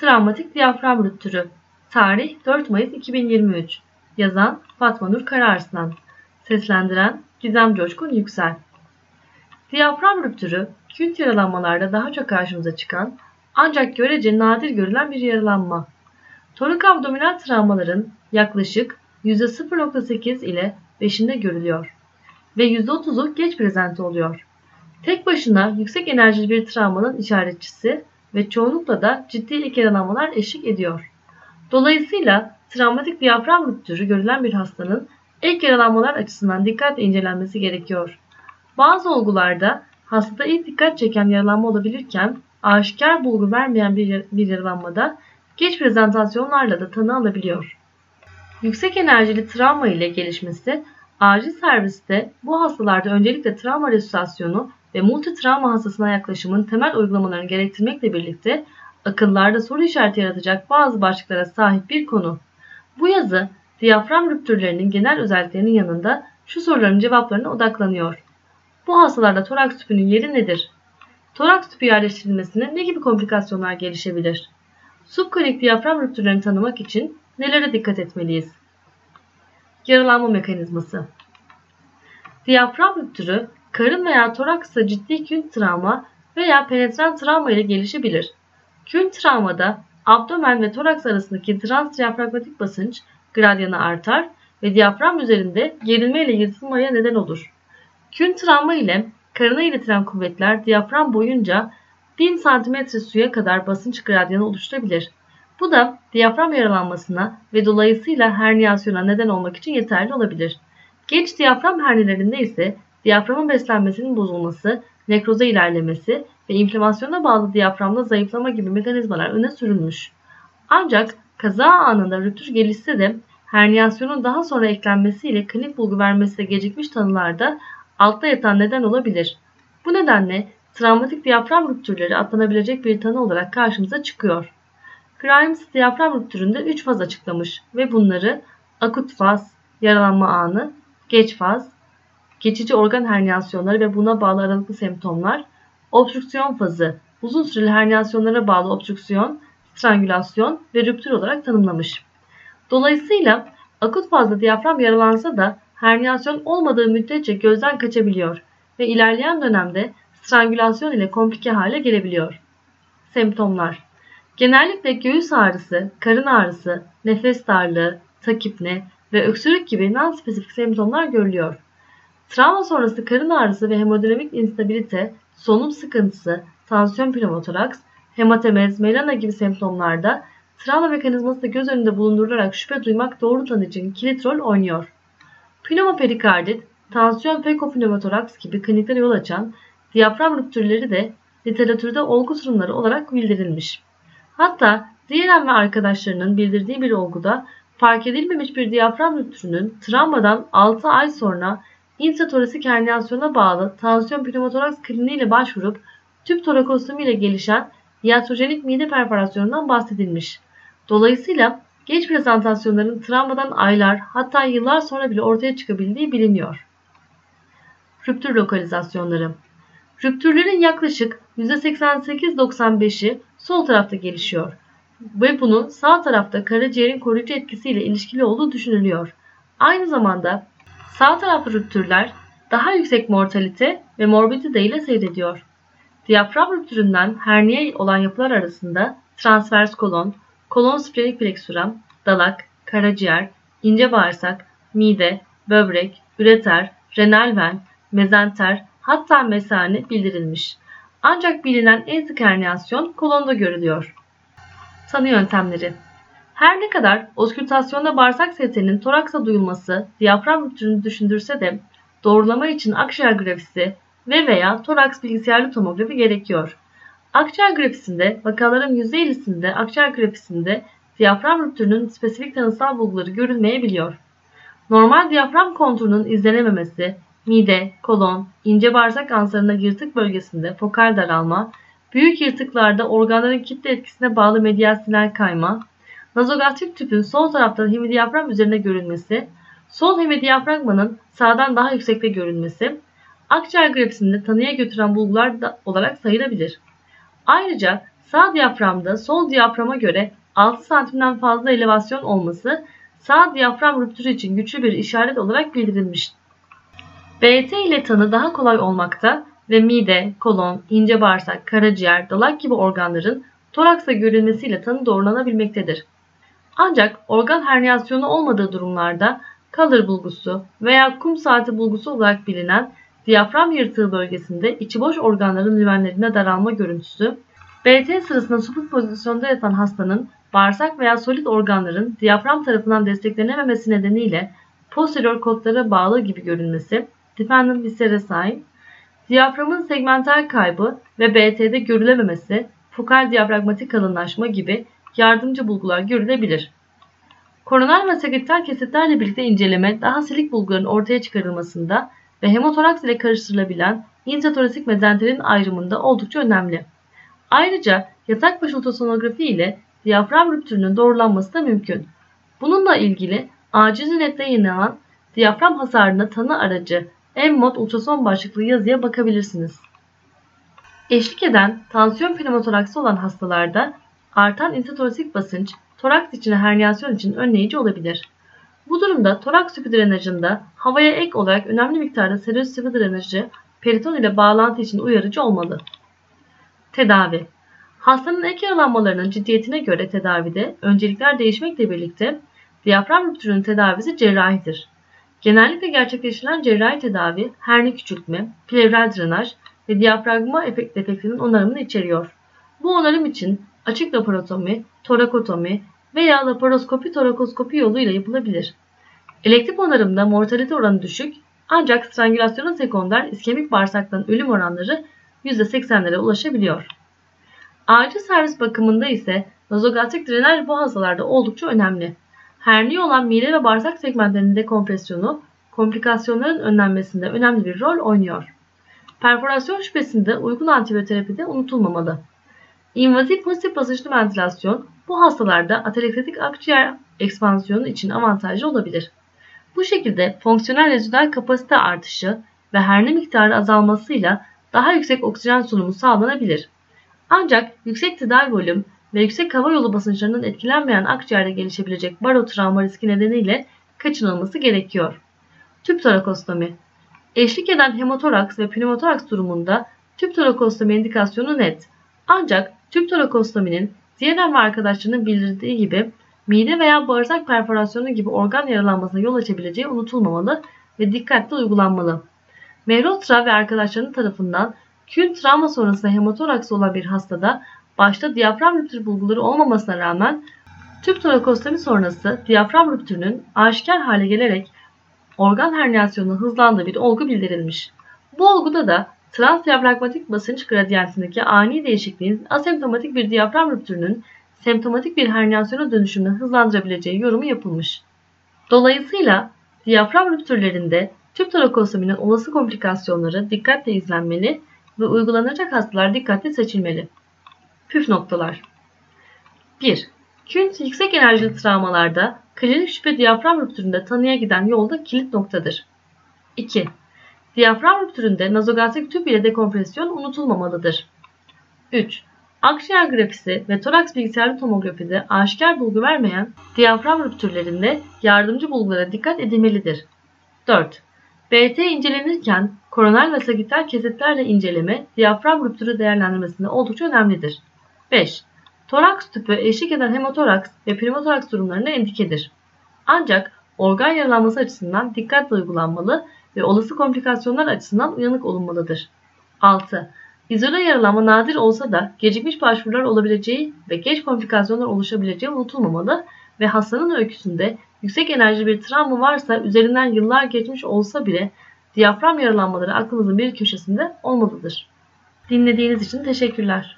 Travmatik diyafram rüptürü. Tarih 4 Mayıs 2023. Yazan Fatma Nur Kararslan. Seslendiren Gizem Coşkun Yüksel. Diyafram rüptürü, künt yaralanmalarda daha çok karşımıza çıkan ancak görece nadir görülen bir yaralanma. Torik abdominal travmaların yaklaşık %0.8 ile 5'inde görülüyor ve %30'u geç prezente oluyor. Tek başına yüksek enerjili bir travmanın işaretçisi ve çoğunlukla da ciddi ilk yaralanmalar eşlik ediyor. Dolayısıyla travmatik diyafram rüptürü görülen bir hastanın ilk yaralanmalar açısından dikkatle incelenmesi gerekiyor. Bazı olgularda hastada ilk dikkat çeken yaralanma olabilirken aşikar bulgu vermeyen bir, bir yaralanmada geç prezentasyonlarla da tanı alabiliyor. Yüksek enerjili travma ile gelişmesi acil serviste bu hastalarda öncelikle travma resüsitasyonu ve multi travma hastasına yaklaşımın temel uygulamalarını gerektirmekle birlikte akıllarda soru işareti yaratacak bazı başlıklara sahip bir konu. Bu yazı diyafram rüptürlerinin genel özelliklerinin yanında şu soruların cevaplarına odaklanıyor. Bu hastalarda toraks tüpünün yeri nedir? Toraks tüpü yerleştirilmesine ne gibi komplikasyonlar gelişebilir? Subklinik diyafram rüptürlerini tanımak için nelere dikkat etmeliyiz? Yaralanma mekanizması Diyafram rüptürü karın veya toraksta ciddi künt travma veya penetrant travma ile gelişebilir. Künt travmada abdomen ve toraks arasındaki transdiyafragmatik basınç gradyanı artar ve diyafram üzerinde gerilme ile yırtılmaya neden olur. Künt travma ile karına iletilen kuvvetler diyafram boyunca 1000 cm suya kadar basınç gradyanı oluşturabilir. Bu da diyafram yaralanmasına ve dolayısıyla herniyasyona neden olmak için yeterli olabilir. Genç diyafram hernilerinde ise diyaframın beslenmesinin bozulması, nekroza ilerlemesi ve inflamasyona bağlı diyaframda zayıflama gibi mekanizmalar öne sürülmüş. Ancak kaza anında rüptür gelişse de herniyasyonun daha sonra eklenmesiyle klinik bulgu vermesi de gecikmiş tanılarda altta yatan neden olabilir. Bu nedenle travmatik diyafram rüptürleri atlanabilecek bir tanı olarak karşımıza çıkıyor. Grimes diyafram rüptüründe 3 faz açıklamış ve bunları akut faz, yaralanma anı, geç faz, geçici organ herniyasyonları ve buna bağlı aralıklı semptomlar, obstrüksiyon fazı, uzun süreli herniyasyonlara bağlı obstrüksiyon, strangülasyon ve rüptür olarak tanımlamış. Dolayısıyla akut fazla diyafram yaralansa da herniyasyon olmadığı müddetçe gözden kaçabiliyor ve ilerleyen dönemde strangülasyon ile komplike hale gelebiliyor. Semptomlar Genellikle göğüs ağrısı, karın ağrısı, nefes darlığı, takipne ve öksürük gibi non-spesifik semptomlar görülüyor. Travma sonrası karın ağrısı ve hemodinamik instabilite, solunum sıkıntısı, tansiyon pneumotoraks, hematemez, melana gibi semptomlarda travma mekanizması da göz önünde bulundurularak şüphe duymak doğru tanı için kilit rol oynuyor. Pneumoperikardit, tansiyon fekopneumotoraks gibi kliniklere yol açan diyafram rüptürleri de literatürde olgu sorunları olarak bildirilmiş. Hatta Diyenem ve arkadaşlarının bildirdiği bir olguda fark edilmemiş bir diyafram rüptürünün travmadan 6 ay sonra intratorasik herniyasyona bağlı tansiyon pneumotoraks kliniğiyle başvurup tüp torakostomi ile gelişen iatrojenik mide perforasyonundan bahsedilmiş. Dolayısıyla geç prezentasyonların travmadan aylar hatta yıllar sonra bile ortaya çıkabildiği biliniyor. Rüptür lokalizasyonları Rüptürlerin yaklaşık %88-95'i sol tarafta gelişiyor ve bunun sağ tarafta karaciğerin koruyucu etkisiyle ilişkili olduğu düşünülüyor. Aynı zamanda sağ taraflı rüptürler daha yüksek mortalite ve morbidite ile seyrediyor. Diyafram rüptüründen herniye olan yapılar arasında transvers kolon, kolon sprenik plexura, dalak, karaciğer, ince bağırsak, mide, böbrek, üreter, renal ven, mezenter, hatta mesane bildirilmiş. Ancak bilinen en sık herniyasyon kolonda görülüyor. Tanı yöntemleri Her ne kadar oskültasyonda bağırsak sesinin toraksa duyulması diyafram rüptürünü düşündürse de doğrulama için akciğer grafisi ve veya toraks bilgisayarlı tomografi gerekiyor. Akciğer grafisinde vakaların %50'sinde akciğer grafisinde diyafram rüptürünün spesifik tanısal bulguları görülmeyebiliyor. Normal diyafram konturunun izlenememesi, mide, kolon, ince bağırsak ansarında yırtık bölgesinde fokal daralma, büyük yırtıklarda organların kitle etkisine bağlı medial sinir kayma, nazogastrik tüpün sol tarafta hemidiyafram üzerinde görülmesi, sol hemidiyafragmanın sağdan daha yüksekte görülmesi, akciğer grafisinde tanıya götüren bulgular da olarak sayılabilir. Ayrıca Sağ diyaframda sol diyaframa göre 6 santimden fazla elevasyon olması sağ diyafram rüptürü için güçlü bir işaret olarak bildirilmiş. BT ile tanı daha kolay olmakta ve mide, kolon, ince bağırsak, karaciğer, dalak gibi organların toraksa görülmesiyle tanı doğrulanabilmektedir. Ancak organ herniyasyonu olmadığı durumlarda kalır bulgusu veya kum saati bulgusu olarak bilinen diyafram yırtığı bölgesinde içi boş organların lümenlerinde daralma görüntüsü, BT sırasında supuk pozisyonda yatan hastanın bağırsak veya solit organların diyafram tarafından desteklenememesi nedeniyle posterior kotlara bağlı gibi görünmesi, dependent viscera sign, diyaframın segmental kaybı ve BT'de görülememesi, fokal diyafragmatik kalınlaşma gibi yardımcı bulgular görülebilir. Koroner ve sagittal kesitlerle birlikte inceleme daha silik bulguların ortaya çıkarılmasında ve hemotoraks ile karıştırılabilen intratorasik mezenterin ayrımında oldukça önemli. Ayrıca yatak başı ultrasonografi ile diyafram rüptürünün doğrulanması da mümkün. Bununla ilgili aciz nette yayınlanan diyafram hasarına tanı aracı M-MOD ultrason başlıklı yazıya bakabilirsiniz. Eşlik eden tansiyon pneumotoraksı olan hastalarda artan intratorasik basınç toraks içine herniyasyon için önleyici olabilir. Bu durumda toraks tüpü drenajında havaya ek olarak önemli miktarda seröz sıvı drenajı periton ile bağlantı için uyarıcı olmalı. Tedavi Hastanın ek yaralanmalarının ciddiyetine göre tedavide öncelikler değişmekle birlikte diyafram rüptürünün tedavisi cerrahidir. Genellikle gerçekleştirilen cerrahi tedavi herni küçültme, plevral drenaj ve diyafragma efekt defektinin onarımını içeriyor. Bu onarım için açık laparotomi, torakotomi veya laparoskopi torakoskopi yoluyla yapılabilir. Elektif onarımda mortalite oranı düşük ancak strangülasyonun sekonder iskemik bağırsaktan ölüm oranları %80'lere ulaşabiliyor. Acil servis bakımında ise nazogastrik drenaj bu hastalarda oldukça önemli. Herniye olan mide ve bağırsak segmentlerinin dekompresyonu komplikasyonların önlenmesinde önemli bir rol oynuyor. Perforasyon şüphesinde uygun antibiyoterapide unutulmamalı. İnvaziv pozitif basınçlı ventilasyon bu hastalarda atelektatik akciğer ekspansiyonu için avantajlı olabilir. Bu şekilde fonksiyonel rezidüel kapasite artışı ve herni miktarı azalmasıyla daha yüksek oksijen sunumu sağlanabilir. Ancak yüksek tidal volüm ve yüksek hava yolu basınçlarının etkilenmeyen akciğerde gelişebilecek barotravma riski nedeniyle kaçınılması gerekiyor. Tüp torakostomi Eşlik eden hemotoraks ve pneumotoraks durumunda tüp torakostomi indikasyonu net. Ancak tüp torakostominin diğer ve arkadaşlarının bildirdiği gibi mide veya bağırsak perforasyonu gibi organ yaralanmasına yol açabileceği unutulmamalı ve dikkatli uygulanmalı. Mehrotra ve arkadaşlarının tarafından kün travma sonrası hemotoraks olan bir hastada başta diyafram rüptür bulguları olmamasına rağmen tüp torakostomi sonrası diyafram rüptürünün aşikar hale gelerek organ herniyasyonu hızlandığı bir olgu bildirilmiş. Bu olguda da transdiyafragmatik basınç gradiyentindeki ani değişikliğin asemptomatik bir diyafram rüptürünün semptomatik bir herniyasyona dönüşümünü hızlandırabileceği yorumu yapılmış. Dolayısıyla diyafram rüptürlerinde tüp torakostominin olası komplikasyonları dikkatle izlenmeli ve uygulanacak hastalar dikkatli seçilmeli. Püf noktalar 1. Künt yüksek enerjili travmalarda klinik şüphe diyafram rüptüründe tanıya giden yolda kilit noktadır. 2. Diyafram rüptüründe nazogastrik tüp ile dekompresyon unutulmamalıdır. 3. Akciğer grafisi ve toraks bilgisayarlı tomografide aşikar bulgu vermeyen diyafram rüptürlerinde yardımcı bulgulara dikkat edilmelidir. 4. BT incelenirken koronal ve sagittal kesitlerle inceleme diyafram rüptürü değerlendirmesinde oldukça önemlidir. 5. Toraks tüpü eşlik eden hemotoraks ve pneumotoraks durumlarına endikedir. Ancak organ yaralanması açısından dikkatle uygulanmalı ve olası komplikasyonlar açısından uyanık olunmalıdır. 6. İzole yaralanma nadir olsa da gecikmiş başvurular olabileceği ve geç komplikasyonlar oluşabileceği unutulmamalı ve hastanın öyküsünde yüksek enerjili bir travma varsa üzerinden yıllar geçmiş olsa bile diyafram yaralanmaları aklımızın bir köşesinde olmalıdır. Dinlediğiniz için teşekkürler.